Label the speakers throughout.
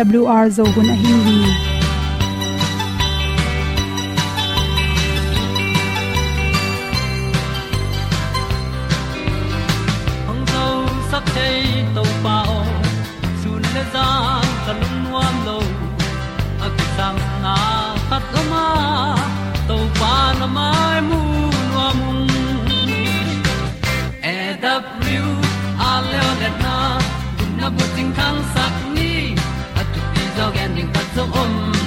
Speaker 1: awr zo gun a hin hi
Speaker 2: hong zo sak chei to pa o sun le za kan nuam lo a ki sam na khat o ma to pa na mai mu nuam e da a le le na gun na bu tin kan sak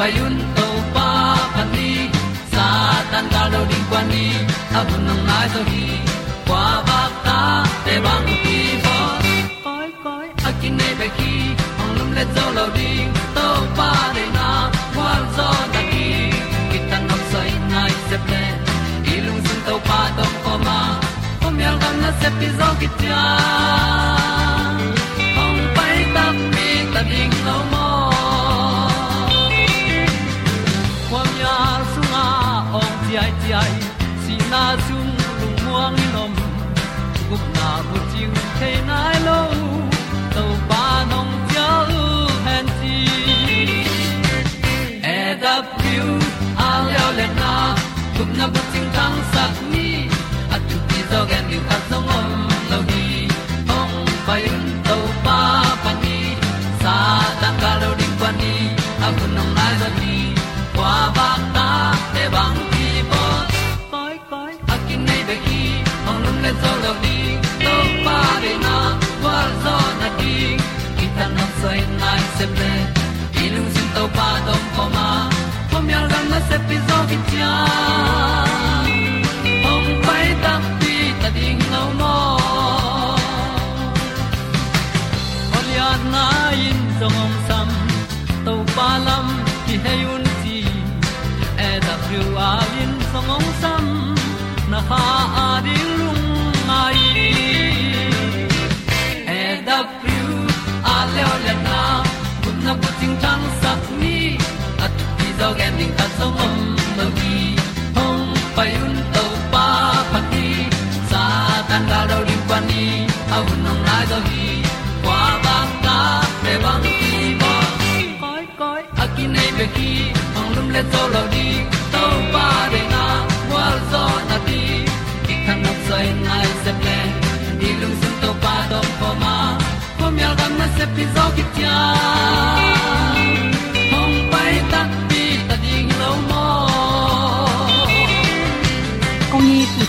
Speaker 2: hong pai un to pa pa ni sa tan ga lo ding kwan ni a bu nang mai zo gi kwa ba ta te bang ki bo. Koi koi a kin nei be ki ong lum le zo lo ding. To pa de na kwa zo na ki. Ki tan nok sai nai se ple. I lung sun to pa do ko ma. Kom yal gam na se pi zo ki tia ai si na zum lung muang ni nom gup na bu ting te nai lo to pa nong pia lu han ti e da piu a leo le na. Gup na bu ting tang sat ni at tu ti zo gen ni at song om lo ni to pa de na kwa zo na ki ki ta na sai nai se ple i sin to pa dom pa ma pom yal gam na se pi zo ki tia ong pai ta pi ta ding lo mo Olia na in zong om sam to pa lam ki hay un ti e da thru a in zong om sam na ha a na bu ni at ti dog ending ta som om lo gi hong pai un to pa pa ni sa tan ga do ri pa ni au nong lai do gi kwa ba ta pe bang ti bo koi koi a ki nei be ki hong lum le to lo di to pa de na wa zo na ti. Ki kan nok sai nai se ple ni lung sun to pa do po ma. Po mi al gam na se pi zo ki
Speaker 1: ti a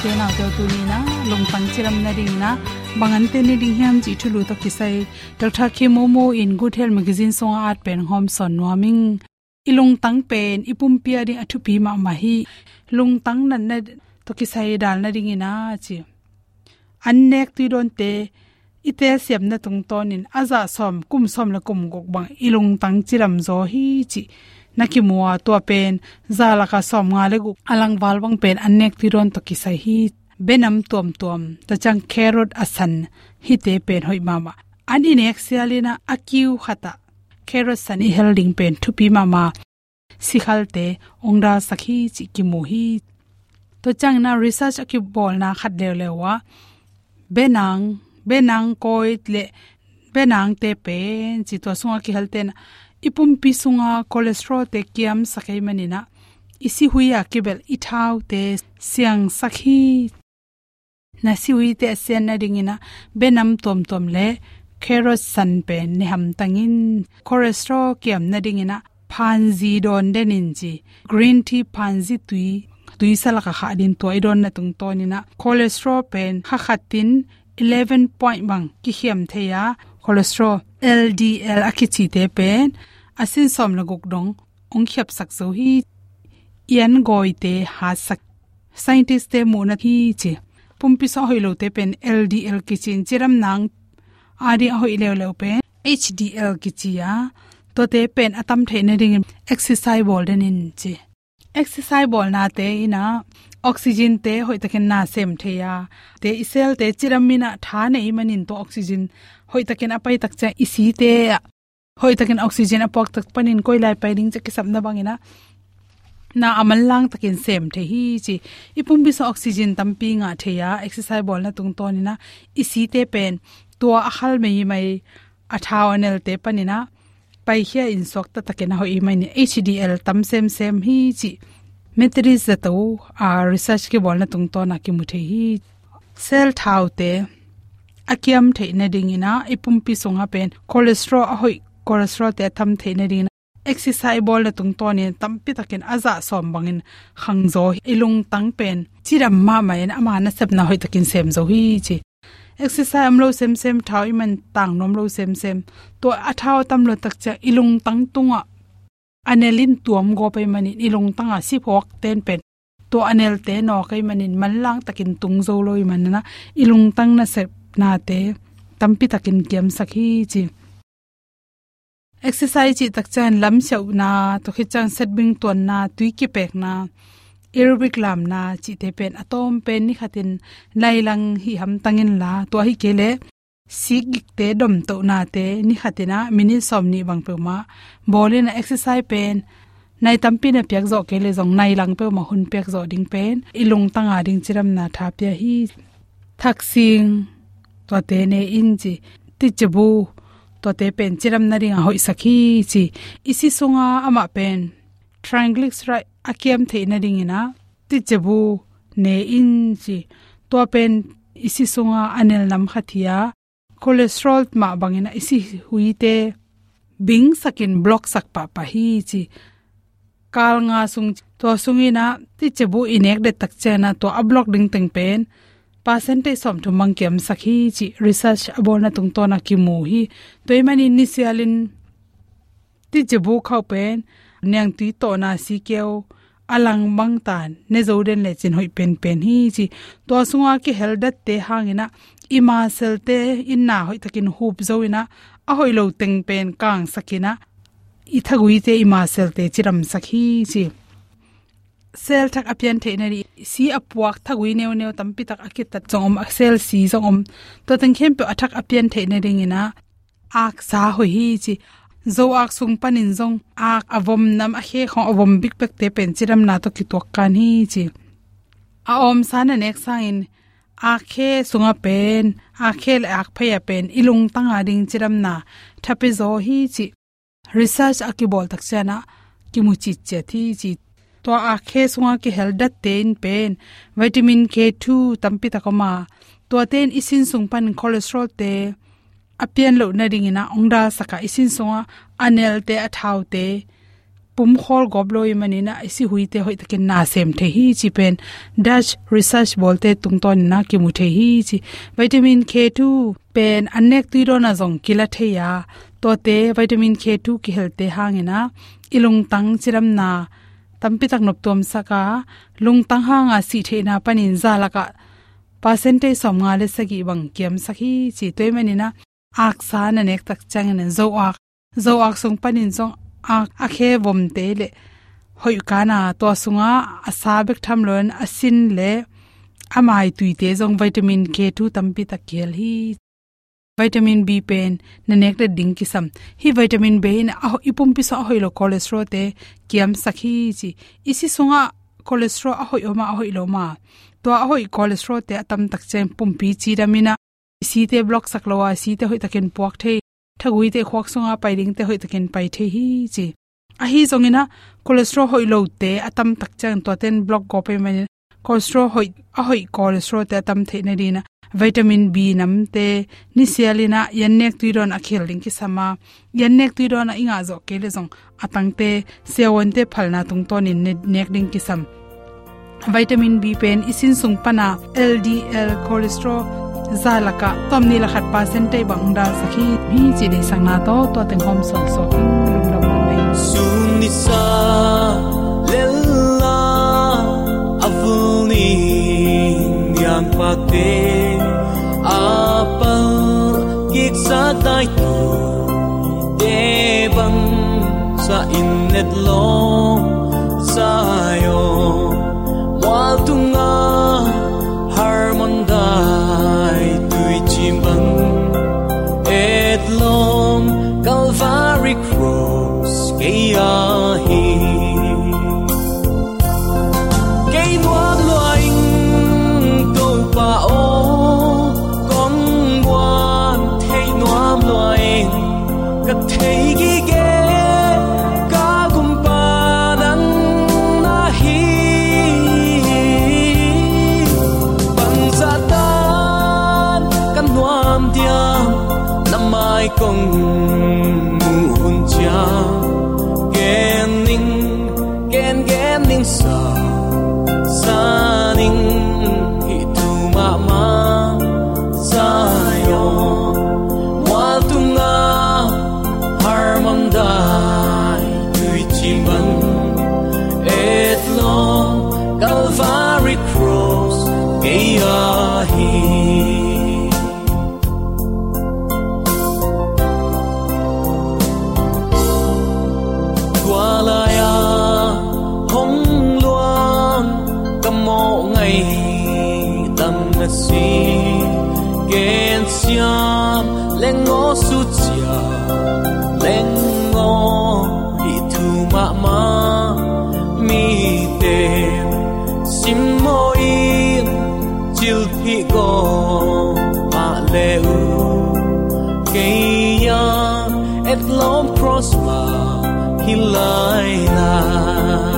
Speaker 1: te na te tu ni na long pang chiram na ding na bangan te ni ding hiam chi thulu to kisai dr ki momo in good health magazine song art pen hom son warming ilung tang pen ipum pia ri athu pi ma ma hi lung tang nan na to kisai dal na ding na chi annek ti don te ite siam na tung ton in aza som kum som la kum gok bang ilung tang chiram zo hi chi nakimua to pen, zala ka som nga le gu alang wal wang pen anek tiron to to kisai hi, benam tom tom ta chang carrot asan hi te pen hoi mama. Ani in sialina, akiu khata carrot sani helding pen, thupi mama sikhal te ongra sakhi chi ki mu hi to chang na research aki bol na khat le lewa, benang benang koit le, benang te pen chi to sunga ki halten ipum pi sunga cholesterol te kiam sakai manina isi huya kibel ithau te siang sakhi. Na si hui te sen na ringina benam tom tom le kheros san pen ne ham tangin. Cholesterol kiam na ringina phanzi don denin ji green tea phanzi tui. Tui sala ka kha din toi don na tung to ni na cholesterol pen kha khatin 11 point bang ki hiam theya cholesterol ldl akichi te pen asin som la gok dong ong khyap sak zo hi yan goi te ha sak scientist te mu na hi che pumpi so hoilo te pen ldl kichin chiram nang ari hoi le le pen hdl kichia to te pen atam theina ring exercise ball den in che exercise ball na te ina oxygen te hoi taken na sem theya. Te isel te chiramina tha nei manin to oxygen hoi takin apai tak cha isi te hoi takin oxygen apok tak panin koi lai pai ring che ki samna bangina. Na amal lang takin sem the hi chi. Ipum bi so oxygen tampi nga theya, exercise bol na tung ton na isi te pen. To ahal mei mai athawanel te panina. Pai hia in sok ta takena ho i mai ni hdl tam sem sem hi chi. Metris za to a research ke bol na tung to na ki mu the hi. Cell thau te akiam the na ding ina ipum pi songa pen. Cholesterol a hoi cholesterol te tham the na ding exercise ball na tung to ni, tam pi takin aza som bangin. Khangzo ilung tang pen. Chiram ma ma en ama na sep na hoi takin sem zo hi chi. Exercise amlo sem sem thau iman tang nom lo sem sem. To athao tam lo tak cha, ilung tang tunga. Anelin tuam go pe manin, ilung tanga si phok ten pen. To anel te no kai manin mallang takin tung zo loi man na. Ilung tang na se na te tampi takin kiam sakhi chi exercise chi tak chan lam chau na to khi chan set bing ton na tui ki pek na aerobic lam na chi te pen atom pen ni khatin lailang hi ham tangin la to hi kele sigik te dom to na te ni khatina mini somni bang pe ma bolin exercise pen nai tampi na pek zo kele jong nai lang pe ma hun pek zo ding pen ilung tanga ding chiram na tha pya hi thaksing to te ne in chi ti chabu to te pen chiram na ring hoi sakhi chi. Isi sunga ama pen. Ra, akiam theina ringina ti chebu ne in chi to pen isi sunga anel nam khathia cholesterol ma bangina isi huite bing sakin block sak pa pa hi chi. Kal nga sung to sungina ti chebu inek de tak chena to a block ding teng pen percentage som to mangkem sakhi chi research abona tung to na ki mu hi. Toimani initialin ti jebu khau pen, nyang ti to na si keo, alang mang tan, ne zoden le chin hoi pen pen hi chi. To sunga ki heldat te hangina ima sel te in na hoi takin hup zo ina, a hoi lo teng pen kang sakina. I thagui te ima sel te chiram sakhi chi sel thak apian the na ri. Si apuak thagui neu neu tampi tak akit ta chongom sel si zongom. To tang khem pe athak apian the na ring ina ak sa ho hi chi. Zo ak sung panin zong. Ak avom nam a he khong avom big pek te pen chiram na to ki tok kan hi chi. A om sana nek sain a khe sunga pen. A khe ak phaya pen. Ilung tanga ding chiram na. Thape zo hi chi. Research akibol tak chana kimuchi che thi chi to a khe sunga ki heldat ten pen, vitamin k2 tampi takoma. To ten isin sung pan cholesterol te apian lo na ring ina ongda saka isin songa anel te, athau te pum khol gobloi manina isi huite hoi takin na sem the hi chi pen. Dutch research bolte tungton na ki mu the hi chi. Vitamin k2 pen anek tuiro na jong kila the ya. To te vitamin k2 ki helte hangena ilung tang chiram na tampi tak nok tom saka lung tang hanga si the na panin za laka percentage som nga le sagi bang kiam sakhi chi toy manina ak sa na nek tak chang na zo ak. Zo ak sung panin song ak akhe bom te le. Hoi kana to sunga asa bek tham lon asin le amai tuite zong vitamin k2 tampi tak khel hi vitamin b pen na nek de ding ki sam hi vitamin b in a ipum pi sa hoilo cholesterol te kiam sakhi chi. Isi sunga cholesterol a hoi oma a hoi lo ma to a hoi cholesterol te atam tak chen pum pi chi ramina si te block saklowa si te hoi takin puak the thagui te khwak pai ring te hoi takin pai the hi chi. A hi zongina cholesterol hoi lo te atam tak chang to ten block go pe men cholesterol hoi a hoi cholesterol te atam the na dina vitamin b namte ni sialina yannek tuiron akhel ling ki sama. Yannek tuiron a inga zo kele zong. Atangte sewonte phalna tung ton in nek ding ki sam. Vitamin b pen isin sung pana ldl cholesterol. Zalaka tomni la khat percentage bangda sakhi mi chi de sangna to to teng hom son so. Lum lam ma mai.
Speaker 3: Sun ni sa lella avuni yang pa gik sa dai tu de bang sa in net long chil thi go ma leu Kaya et lom prosper hi lai lai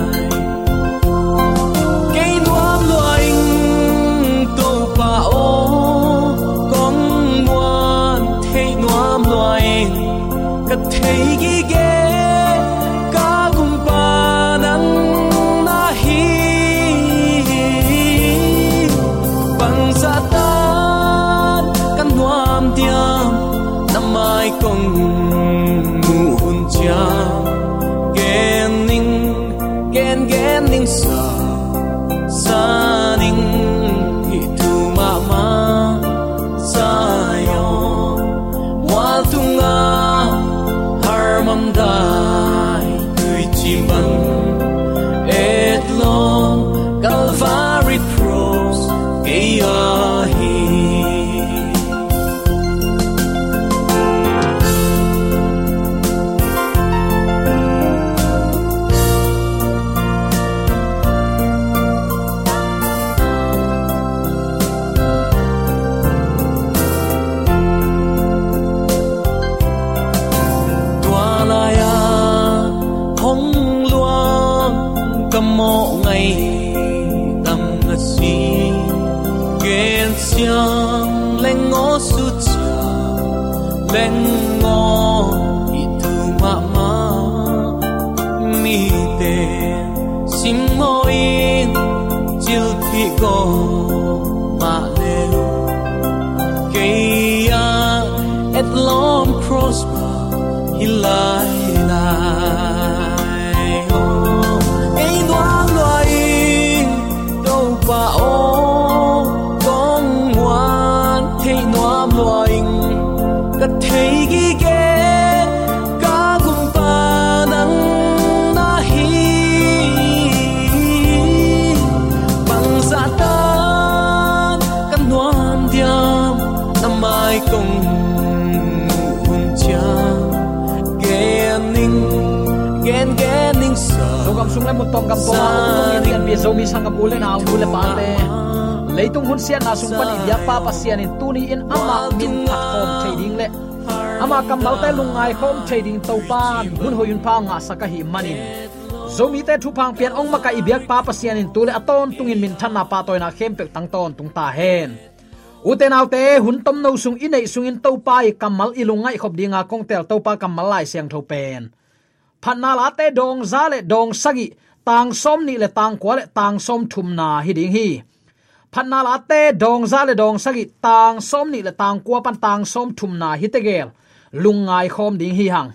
Speaker 3: et long prosper hi lai lai oh
Speaker 4: sungam tong gam to ma tung in pi zomi sanga bule na bule pa te leitung hun sian na sung pan ya pa pa sian in tuni in ama min phat khom trading le ama kam lau te lungai khom trading to pan hun hoyun pa nga saka hi manin zomi te thu phang pian ong maka ibyak pa pa sian in tule aton tungin min than na pa toy na khem pe tang ton tung ta hen uten autte hun tom no sung inei sung in topai kamal ilungai khop dinga kong tel topa kamal lai siang tho pen phanna la te dong za le dong sagi tang som ni le tang kwa le tang som thum na hi ding hi phanna la te dong za le dong sagi tang som ni le tang kwa pan tang som thum na hi te gel lungai khom ding hi hang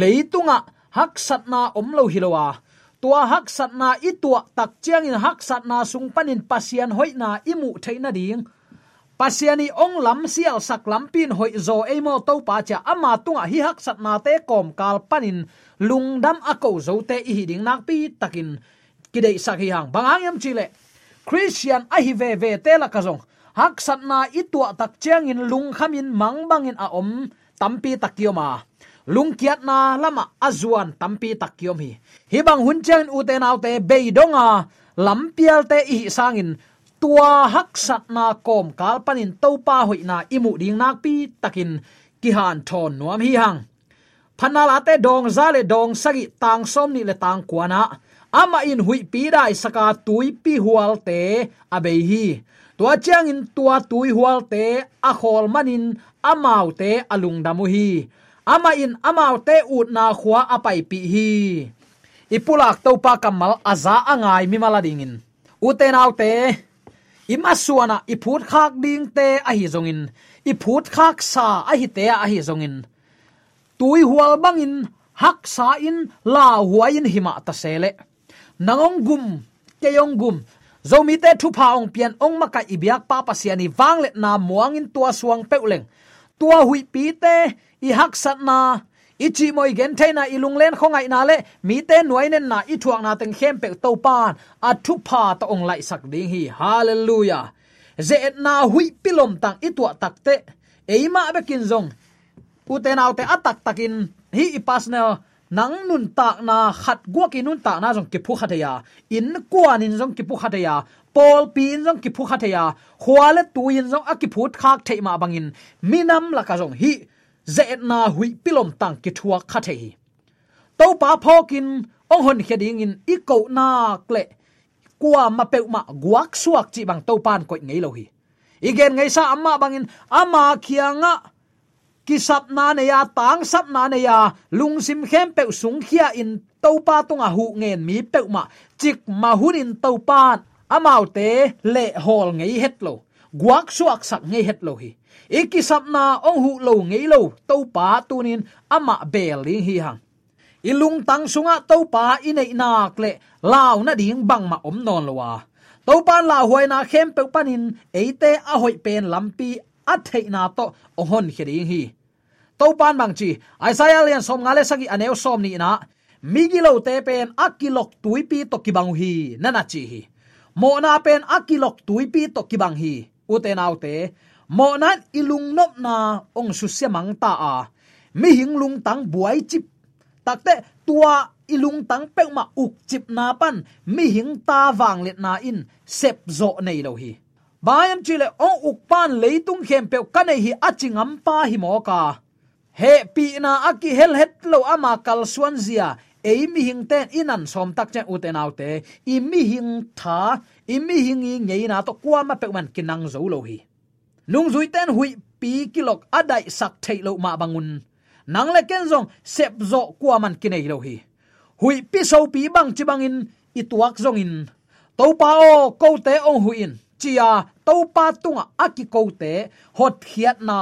Speaker 4: leitunga hak sat na om lo hilowa tua hak sat na i tua tak chiang in hak sat na sung panin pasian hoi na imu theina ding pasiani ong lam sial sak lampin hoi zo emo to pa cha ama tunga hi hak sat na te kom kal panin lungdam ako zo te i ding nak pi takin kidei sak hi hang. Bangang yam chile christian a hi ve ve te la kazong hak sat na i tua tak chiang in lung khamin mang bangin a om tampi takioma lungkiat na lama azuan tampi takiom hi. Hi bang hun chen u te nau te beidonga lampial te i sangin tua hak sat na kom kalpanin topa hoi na imu ding nak pi takin kihan thon nuam hi hang phanala ate dong zale dong sagi tang som ni le tang kuana ama in hui pi dai saka tui pi hual te abei hi. Tua chiang in tua tui hual te a khol manin amau te alung damu hi. Ama in amau te ut na khwa apai pi hi. Ipulak to pa kamal aza angai mi maladingin. Uten autte ima suana, iphut khak ding te a hi zongin. Iphut khak sa a hi te a hi zongin tui hual bangin, hak sa in la huain hima ta sele. Nangong gum, keyong gum. Zomi te thu pha ong pian ong maka ibyak pa pasiani wanglet na muangin tua suang peuleng tua hui pi te, i hak sat na ichi moi gen na ilung len khongai na le, mi te nuai nen na i thuang na teng khem pe to pan a thu pha ta ong lai sak ding hi. Hallelujah. Ze na hui pilom tang i tua takte eima bekin zong uten autte atak takin. Hi ipasnel nang nun tak na khat gua ki nun tak na jong ki phu khataya in kuan in jong ki phu khataya pol in jong ki phu khataya khwale tu in jong akiphut khak thei ma bangin. Minam la ka jong hi. Ze na hui pilom tang ki thua khatei to pa phokin. Ong hon kheding in iko na kle kwa ma pe ma guak suak chi bang to pan ko ngei lo hi igen ngei sa amma bangin. Ama khianga kisap na ne ya, tang sap na ne ya. Lung sim khem pe sung khia in to pa tunga hu ngen mi pe ma. Chik ma hun in to pan amau te le hol ngei het lo. Guak suak sak ngei het lo hi. Iki sapna ong hu lo ngei lo to pa tunin ama bel ling hi hang. Ilung tang sunga to pa inei na kle lao na ding bang ma om non lowa. To pa la huai na khem pe panin eite a hoi pen lampi a na to ohon khering hi. To pan bang chi isaiah lian som ngale sagi aneu som ni na migilo te pen akilok tuipi to kibang hi. Nana chi hi. Mo na pen akilok tuipi to kibang hi. Uten autte mo na ilung nop na ong su se mang ta a mi hing lung tang buai chip takte tua ilung tang pek ma uk chip na pan mi hing ta wang let na in sep zo nei lo hi bayam chile, ong uk pan leitung khem pe kane hi achingam pa hi mo ka. He, pi na aki hel het lo ama kal suan zia. E mi hing ten inan som tak chen uten autte i mi hing tha, i mi hing ngei na to kwa ma pe man kinang zo lo hi. Lung zui ten hui pi kilok adai sak thei lo ma bangun. Nang le ken zong, sep zo kwa man kinai lo hi. Hui pi so pi bang chi bangin ituak zong in. To pa o ko te ong hu in. Chia topa tunga aki ko te hot khiat na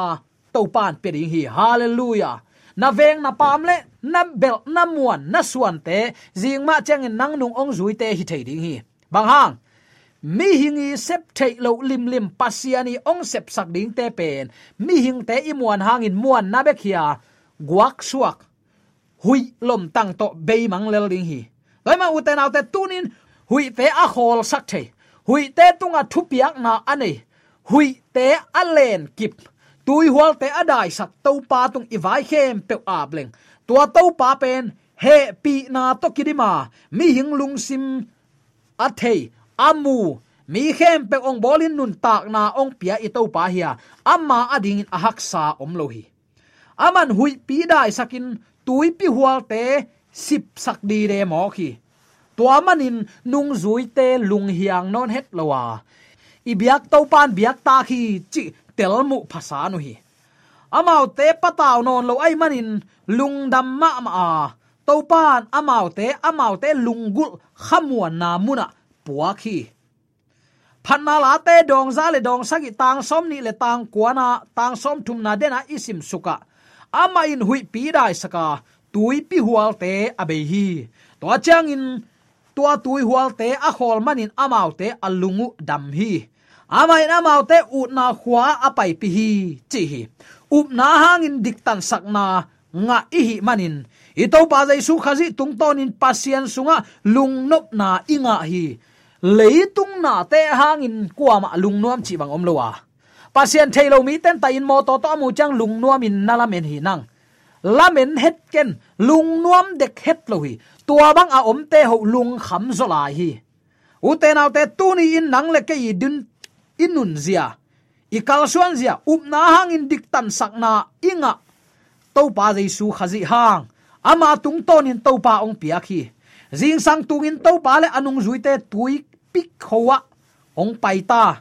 Speaker 4: topan pe ding hi. Hallelujah. Na veng na pam le, na bel, na muan, na suan te jing ma chang nang nung ong zui te hi thei ding hi. Bang hang. Mi hingi sep thei lo lim lim pasiani ong sep sak ding te pen. Mi hing te hàng in muan na bekhia guak suak. Hui lom tang to be mang lel ding hi. Loi ma uten autte tunin, hui te a khol sak thei hui te tunga thu piak na ane hui te alen kip. Tui hual te adai sak to pa tung iwai hem pe ableng tua to pa pen, he pi na to kidima mi hing lung sim a amu. Mi khem pe ong bolin nun tak na ong pia i to pa hia. Amma ading in ahak sa om lo hi. Aman hui pi dai sakin tui pi hual te sip sak di re mo khi tua manin nung zui te lung hiang non het lowa. Ibiak to pan biak ta khi chi telmu phasa nu hi. Amau te pataw non lo ai manin lungdam ma ma a. To pan amau te amau te lungul khamuan na muna puwa khi. Phanna la te dong za le dong sagi tang som ni le tang kuana tang som thum na dena isim suka ama in hui pi dai saka tui pi hual te abe hi. To chang in tua tui hual te, a hol manin amau te alungu dam hi. Amai na mau te ut na khwa apai pi hi, chi hi. Up na hangin diktan sakna nga i hi manin. Ito pa jai su khazi tung tonin pasien sunga, lung nop na inga hi. Leitung na te hangin kuama lung nuam chi bang om lowa pasien thailo mi ten ta in mo to to mu chang lung nuam in nalamen hi nang. Lamen het ken, lung nuam dek het lo hi tua bang a om te ho lung kham zo la hi. U te naw te tu ni in nang le ke i dun inun zia. I kal suan zia, up na hang in dik tan sakna inga. To pa su khazi hang. Ama tung ton in to pa ong pia khi jing sang tung in to pa le anung zuite tui pik khowa. Ong pai ta.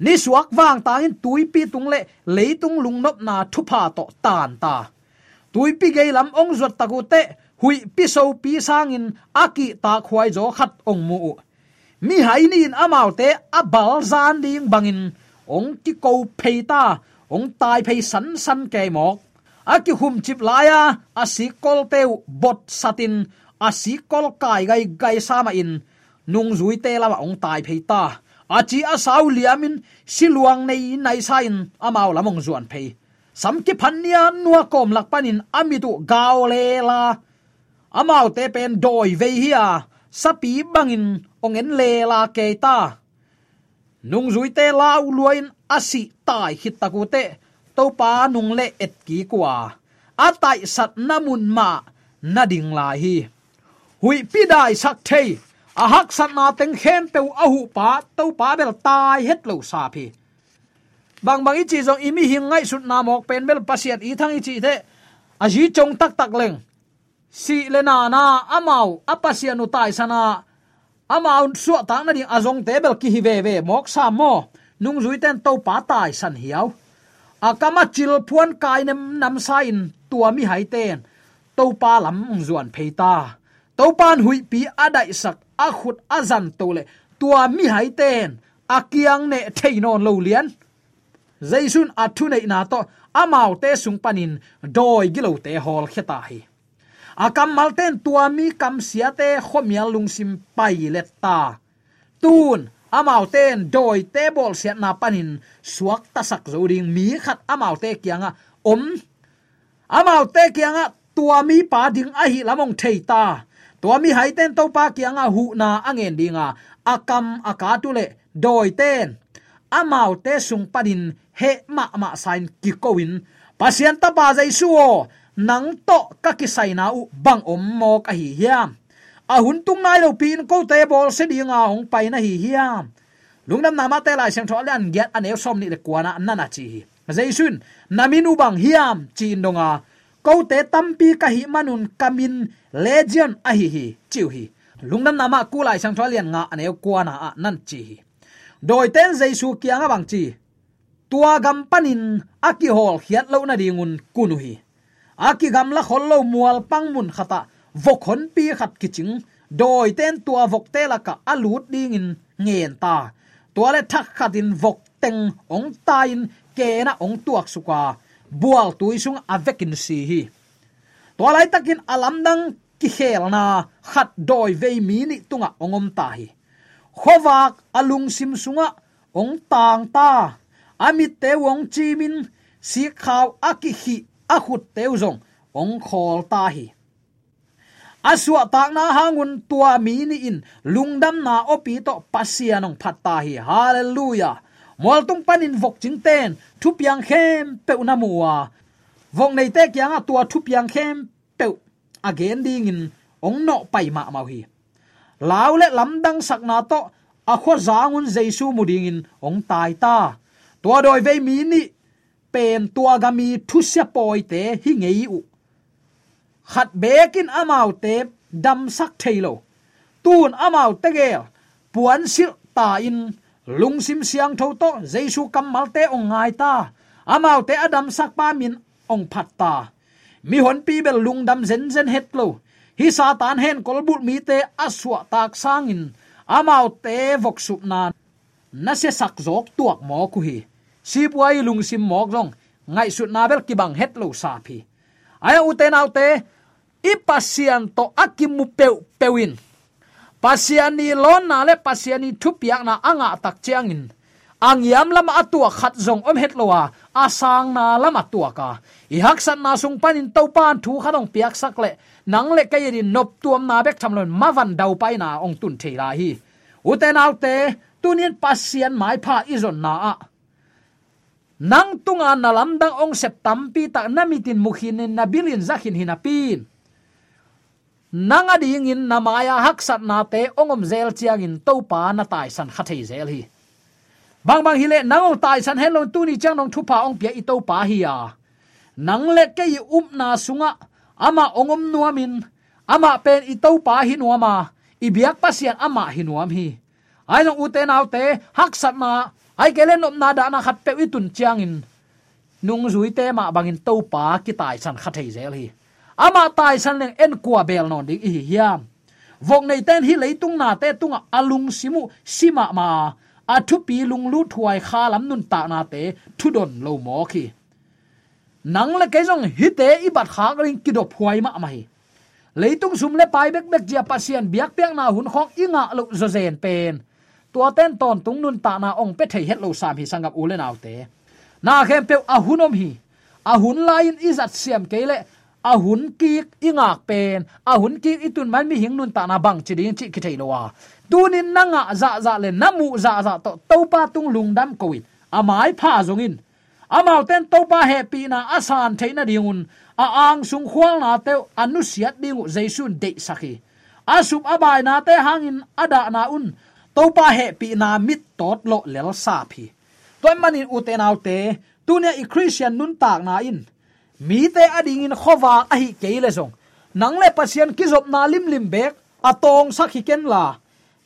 Speaker 4: Ni suak wang ta in tui pi tung le leitung lung nop na thupa to tan ta. Tui pi ge lam ong zot taku te hui pi so pi sang in aki ta khwai zo khat ong mu. Mi hai ni in amau te abal zan ding bangin ong ki ko ta, ong tai phei san san ke mok. Aki hum chip laya asi kol te bot satin asi kol kai gai gai sama in. Nung zui te la ong tai phei ta. Achi a sau liamin siluang nei nai sain amau lamong zuan phei. Sam ki phania nuwa kom lak panin amitu gaw le la amau te pen doi ve hi a. Sapi bangin ongen le la ke ta. Nung zui te lau luin asi tai hit taku te. To pa nung le et ki kwa atai sat namun ma na ding la hi. Hui pidai sak thei. A hak sat na teng khem pe a hu pa to pa bel tai het lo sa phi bang bang ichi jong imi hing ngai sut na mok pen bel pasiat i thang ichi the a ji chong tak tak leng si le na na, amau apasianu tai sana amau su ta na ding azong te bel ki hi ve ve, mok sa mo. Nung zui ten to pa tai san hiao akama chil phuan kai nem nam sa in tua mi hai ten. To pa lam zuan pheita to pan hui pi adai sak, a khut azan to le, tua mi hai ten. Akiang ne theinon lo lian. Zaisun athu nei na to, amau te sung panin, doi gilo te hol kheta hi akam malten tua mi kam siate khomial lungsim pai letta tun amau ten doi te bol sia na panin suak ta zoring mi khat amau te kianga om. Amau te kianga tua mi pa ding a hi lamong theita tua mi hai ten to pa kianga hu na angen dinga. Akam akatule doi ten. Amau te sung panin he ma ma sain ki koin pasien ta pa jai suo nang to ka ki sai na u bang om mo ka hi hiam. À, a hun tung nai lo pin ko te bol se dinga hong pai na hi hiam. Lungnam nama te lai sang thol an get an el som ni le kwana nana chi jaisun namin u bang hiam chin donga ko te tampi ka hi manun kamin legend à a hi hi chiu hi lungnam nama ku lai sang thol nga an eu kwana a nan chi hi doi ten jaisu kianga bang chi tua gam panin aki hol hiat lo na dingun kunu hi aki gam la khol mual pangmun khata. Vokhon pi khat kiching. Doi ten tua vok te la ka alut ding in ngen ta. Tua le thak khatin vok teng ong ta in ke na ong tuak suka bual tuisung avekin si hi. Tua lai takin alam dang ki khel na khat doi ve mi ni tunga ongom ta hi. Khowak alung sim sunga ong tang ta. Amit te wong chi min. Si khaw aki hi a khut teu zong ong khol ta hi aswa tak na hangun tua mi ni in lungdam na opi to pasianong phatta hi hallelujah. Mol tung panin vok ching ten thu piang khem pe na muwa vong nei te kyang a tua thu piang khem pe again ding in, ong no pai ma mau hi law le lam dang sak na to, a kho zangun mu muding in, ong tai ta. Tua doi ve mi ni pen tua gami thu se poi te hi ngei u. Khat bekin amau te dam sak thailo tun amau te gel puan sil ta in. Lungsim siang tho to jesu kam mal te ong ngai ta. Amau te adam sak pa min ong phat ta. Mi hon pi bel lungdam zen zen het lo. Hi satan hen kolbut mi te aswa tak sangin amau te vok sup na na se sak zok tuak mo ku hi si puai lungsim mok jong ngai sut na bel ki bang het lo sa phi. Aya uten autte ipasian to akimu peu, pewin. Pasiani lon na le pasiani thupiak na anga tak chiangin angiam lama atua khat zong om het lowa asang na lama tua ka. I hak san na sung panin to pan thu khadong piak sak le. Nang le kai ri nop tuam na bek tham lon ma van dau pai na ong tun thei la hi. Uten autte tunin pasian mai pha izon na a nang tunga na lamdang ong septampi ta namitin mukhin na bilin zakhin hinapin. Nang ading in namaya haksat na te ongom zel chiang in to pa na tai san khathei zel hi. Bang bang hile nangong tai san helon tu ni chang nong thupa ong pia i to pa hi ya. Nang le ke i up na sunga, ama ongom nuamin, ama pen i to pa hi nuama, i biak pasian ama hi nuam hi. Ai long uten autte haksat na ai kelen op na da na khat pe itun chiang in. Nung zui te ma bangin to pa ki tai san khathei zel hi. Ama tai san leng en kwa bel non ding hi hiam. Vok nei ten hi leitung na te tunga alung simu sima ma a thu pi lung lu thuai kha lam nun ta na te, thu don lo mo khi. Nang le ke jong hi te i bat kha ring ki do phuai ma ma hi. Leitung sum le pai bek bek jia pasien biak piak na hun khong inga lo zo zen pen tua ten ton tung nun ta na ong pe thei het lo sam hi sangap ule naw te na khem pe a hunom hi. A hun lain izat siam kele a hun ki ingak pen. A hun ki itun man mi hing nun ta na bang chi ding chi ki thei lowa tunin nanga za za le namu za za to topa tung lungdam covid amai pha zongin amau ten topa happy na asan theina dingun a ang sung khwal na te anusiat dingu jaisun de sakhi. Asup abai na te hangin ada na un topa happy na mit tot lo lel sa phi toy manin uten autte tunia i christian nun tak na in. Mi te ading in khowa a hi keile song. Nang le pasien kizop na lim lim bek, atong sakhi ken la.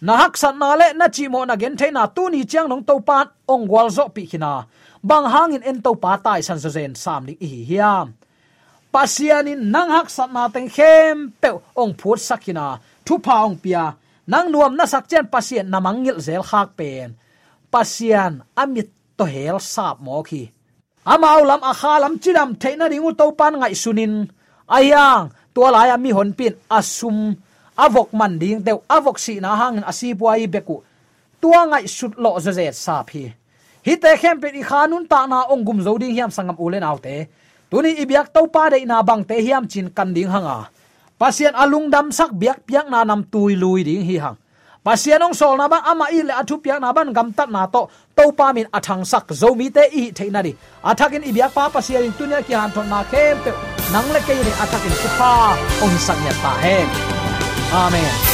Speaker 4: Na hak san na le na chi mo na gen na tu ni chang nong to pat ong wal zo pi khina. Bang hang in en to pa tai san zo zen sam ni hi hiam. Pasianin nang hak san na teng khem pe ong phut sakina thu pa ong pia nang nuam na sak chen pasien na mangil zel khak pen. Pasian amit to hel sap mo khi. Amau lam akhalam chiram theina ringu to pan ngai sunin. Ayang, tua lai ami hon pin asum. Avok man ding deu avok si na hang asi buai beku. Tua ngai sut lo zo ze sa phi hi te khem pe i khanun ta na ongum zo ding hiam sangam ulen autte tuni ibyak to pa de na bang te hiam chin kan ding hanga pasien alung dam sak biak piak na nam tui lui ding hi hang. Pasianong sol na ba ama i le athu piak na ban gam tat na to to pa min athang sak, zo mi te i theina ri athakin ibyak pa pasian in tunya ki han thon na kem pe, nang le ke ni athakin su pa ong sak ya ta he. Amen.